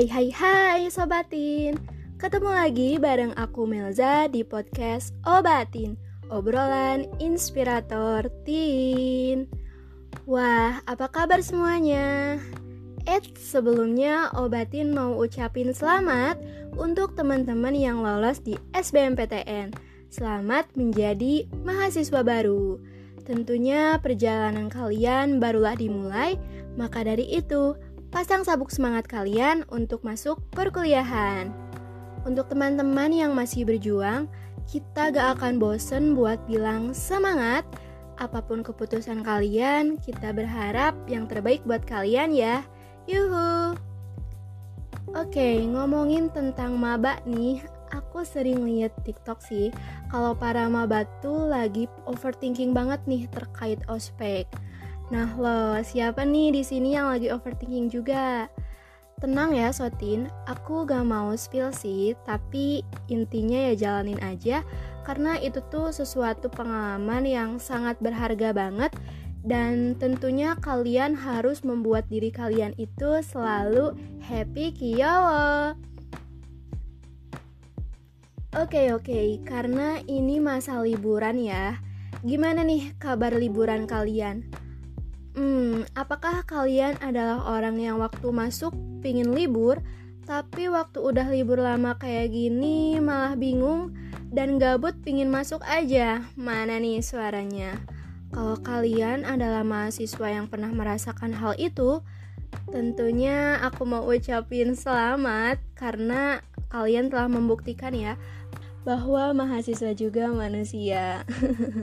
Hai hai hai sobatin. Ketemu lagi bareng aku Melza di podcast Obatin Obrolan Inspirator Teen. Wah, apa kabar semuanya? Eh, sebelumnya Obatin mau ucapin selamat untuk teman-teman yang lolos di SBMPTN Selamat menjadi mahasiswa baru. Tentunya perjalanan kalian barulah dimulai Maka dari itu, pasang sabuk semangat kalian untuk masuk perkuliahan. Untuk teman-teman yang masih berjuang, kita gak akan bosen buat bilang semangat. Apa pun keputusan kalian, kita berharap yang terbaik buat kalian ya. Yuhu. Oke, ngomongin tentang maba nih, aku sering lihat TikTok sih kalau para maba tuh lagi overthinking banget nih terkait ospek. Nah lo, siapa nih di sini yang lagi overthinking juga? Tenang ya Sotin, aku gak mau spill sih, tapi intinya ya jalanin aja karena itu tuh sesuatu pengalaman yang sangat berharga banget dan tentunya kalian harus membuat diri kalian itu selalu happy kiyowo. Oke oke, karena ini masa liburan ya. Gimana nih kabar liburan kalian? Hmm, apakah kalian adalah orang yang waktu masuk pingin libur, tapi waktu udah libur lama kayak gini malah bingung dan gabut pingin masuk aja? Mana nih suaranya? Kalau kalian adalah mahasiswa yang pernah merasakan hal itu, tentunya aku mau ucapin selamat karena kalian telah membuktikan ya bahwa mahasiswa juga manusia.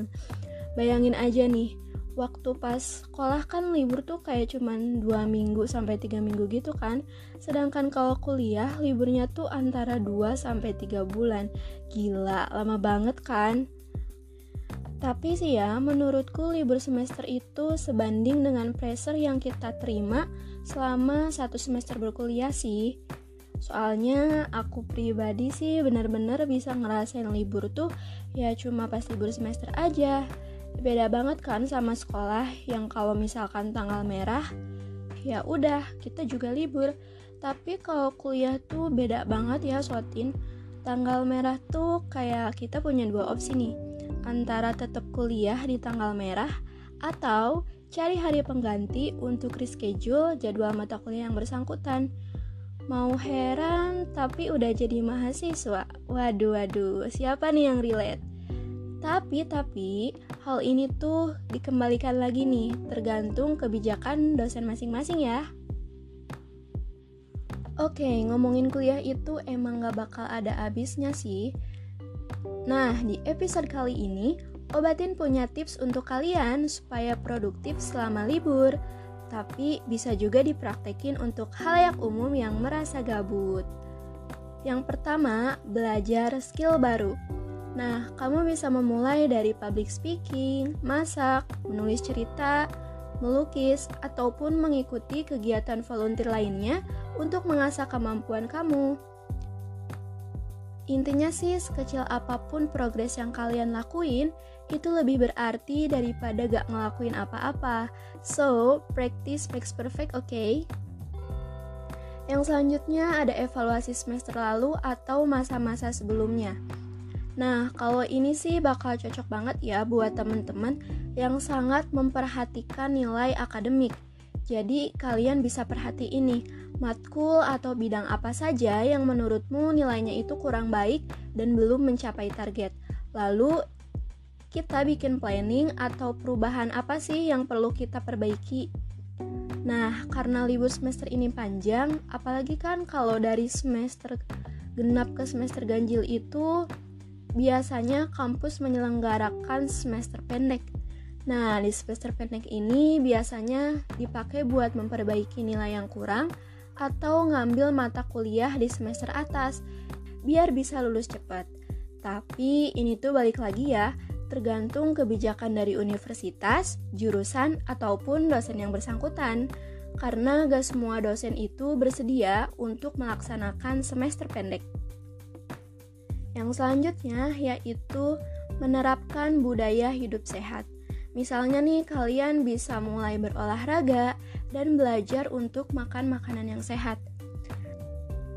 Bayangin aja nih, waktu pas sekolah kan libur tuh kayak cuman dua minggu sampai tiga minggu gitu kan. Sedangkan kalau kuliah liburnya tuh antara 2 sampai tiga bulan. Gila lama banget kan? Tapi sih ya menurutku libur semester itu sebanding dengan pressure yang kita terima selama satu semester berkuliah sih. Soalnya aku pribadi sih benar-benar bisa ngerasain libur tuh ya cuma pas libur semester aja beda banget kan sama sekolah yang kalau misalkan tanggal merah ya udah kita juga libur. Tapi kalau kuliah tuh beda banget ya Sotin. Tanggal merah tuh kayak kita punya dua opsi nih. Antara tetap kuliah di tanggal merah atau cari hari pengganti untuk reschedule jadwal mata kuliah yang bersangkutan. Mau heran tapi udah jadi mahasiswa. Waduh waduh siapa nih yang relate tapi tapi hal ini tuh dikembalikan lagi nih tergantung kebijakan dosen masing-masing ya. Oke, ngomongin kuliah itu emang gak bakal ada habisnya sih. Nah, di episode kali ini, Obatin punya tips untuk kalian supaya produktif selama libur, tapi bisa juga dipraktekin untuk hal yang umum yang merasa gabut. Yang pertama, belajar skill baru. Nah, kamu bisa memulai dari public speaking, masak, menulis cerita, melukis, ataupun mengikuti kegiatan volunteer lainnya untuk mengasah kemampuan kamu. Intinya sih, sekecil apa pun progres yang kalian lakuin, itu lebih berarti daripada gak ngelakuin apa-apa. So, practice makes perfect, oke? Okay? Yang selanjutnya ada evaluasi semester lalu atau masa-masa sebelumnya. Nah, kalau ini sih bakal cocok banget ya buat teman-teman yang sangat memperhatikan nilai akademik. Jadi, kalian bisa perhatiin nih, matkul atau bidang apa saja yang menurutmu nilainya itu kurang baik dan belum mencapai target. Lalu, kita bikin planning atau perubahan apa sih yang perlu kita perbaiki. Nah, karena libur semester ini panjang, apalagi kan kalau dari semester genap ke semester ganjil itu biasanya kampus menyelenggarakan semester pendek. Nah, di semester pendek ini biasanya dipakai buat memperbaiki nilai yang kurang atau ngambil mata kuliah di semester atas biar bisa lulus cepat. Tapi ini tuh balik lagi ya, tergantung kebijakan dari universitas, jurusan, ataupun dosen yang bersangkutan. Karena gak semua dosen itu bersedia untuk melaksanakan semester pendek. Yang selanjutnya yaitu menerapkan budaya hidup sehat. Misalnya nih kalian bisa mulai berolahraga dan belajar untuk makan makanan yang sehat.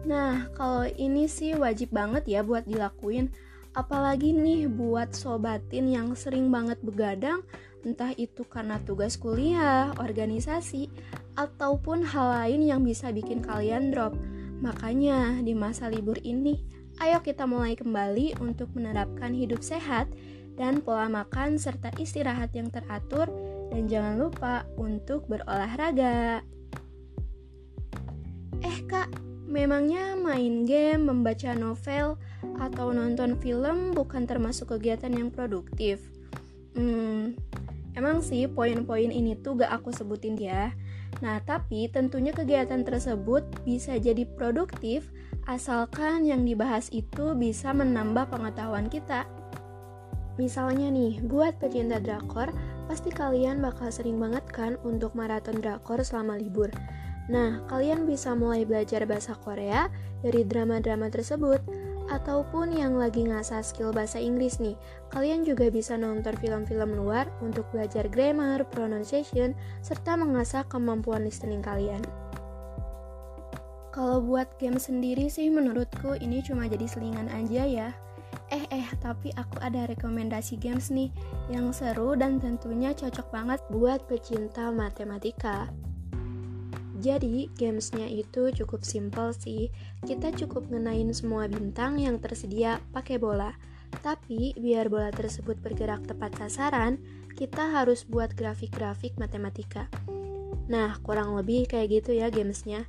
Nah, kalau ini sih wajib banget ya buat dilakuin. Apalagi nih buat sobatin yang sering banget begadang, entah itu karena tugas kuliah, organisasi, ataupun hal lain yang bisa bikin kalian drop. Makanya di masa libur ini, ayo kita mulai kembali untuk menerapkan hidup sehat dan pola makan serta istirahat yang teratur dan jangan lupa untuk berolahraga. Eh kak, memangnya main game, membaca novel, atau nonton film bukan termasuk kegiatan yang produktif? Hmm, emang sih poin-poin ini tuh gak aku sebutin ya. Nah, tapi tentunya kegiatan tersebut bisa jadi produktif asalkan yang dibahas itu bisa menambah pengetahuan kita. Misalnya nih, buat pecinta drakor, pasti kalian bakal sering banget kan untuk maraton drakor selama libur. Nah, kalian bisa mulai belajar bahasa Korea dari drama-drama tersebut ataupun yang lagi ngasah skill bahasa Inggris nih. Kalian juga bisa nonton film-film luar untuk belajar grammar, pronunciation, serta mengasah kemampuan listening kalian. Kalau buat game sendiri sih menurutku ini cuma jadi selingan aja ya. Eh eh, tapi aku ada rekomendasi games nih yang seru dan tentunya cocok banget buat pecinta matematika. Jadi, gamesnya itu cukup simpel sih. Kita cukup ngenain semua bintang yang tersedia pakai bola. Tapi, biar bola tersebut bergerak tepat sasaran, kita harus buat grafik-grafik matematika. Nah, kurang lebih kayak gitu ya gamesnya.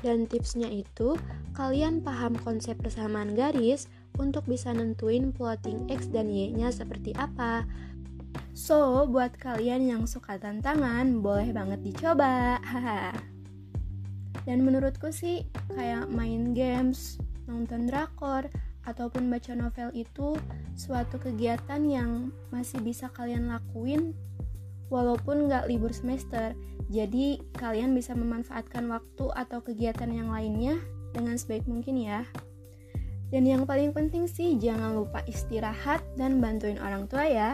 Dan tipsnya itu, kalian paham konsep persamaan garis untuk bisa nentuin plotting X dan Y-nya seperti apa. So, buat kalian yang suka tantangan, boleh banget dicoba. Dan menurutku sih kayak main games, nonton drakor, ataupun baca novel itu suatu kegiatan yang masih bisa kalian lakuin walaupun nggak libur semester. Jadi kalian bisa memanfaatkan waktu atau kegiatan yang lainnya dengan sebaik mungkin ya. Dan yang paling penting sih jangan lupa istirahat dan bantuin orang tua ya.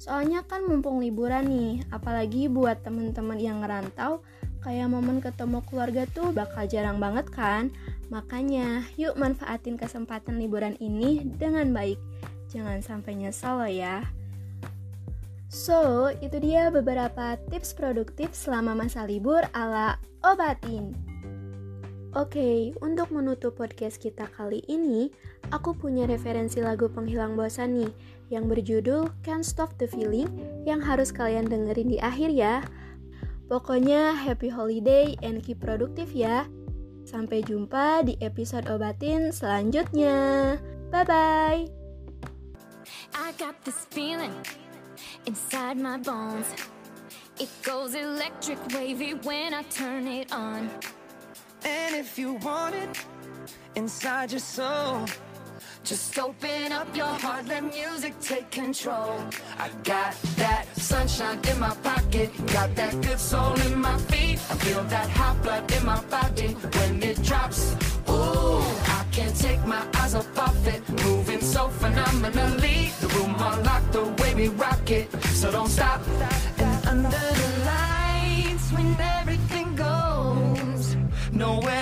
Soalnya kan mumpung liburan nih, apalagi buat temen-temen yang ngerantau, kayak momen ketemu keluarga tuh bakal jarang banget kan? Makanya, yuk manfaatin kesempatan liburan ini dengan baik. Jangan sampai nyesel loh ya. So, itu dia beberapa tips produktif selama masa libur ala Obatin. Oke, okay, untuk menutup podcast kita kali ini, aku punya referensi lagu penghilang bosan nih yang berjudul Can't Stop the Feeling yang harus kalian dengerin di akhir ya. Pokoknya happy holiday and keep produktif ya. Sampai jumpa di episode obatin selanjutnya. Bye bye. I got this feeling inside my bones. It goes electric wavy when I turn it on. And if you want it inside your soul. Just open up your heart, let music take control. I got that sunshine in my pocket, got that good soul in my feet. I feel that hot blood in my body when it drops. Ooh, can't take my eyes off of it, moving so phenomenally. The room on lock, the way we rock it, so don't stop. And under the lights, when everything goes, nowhere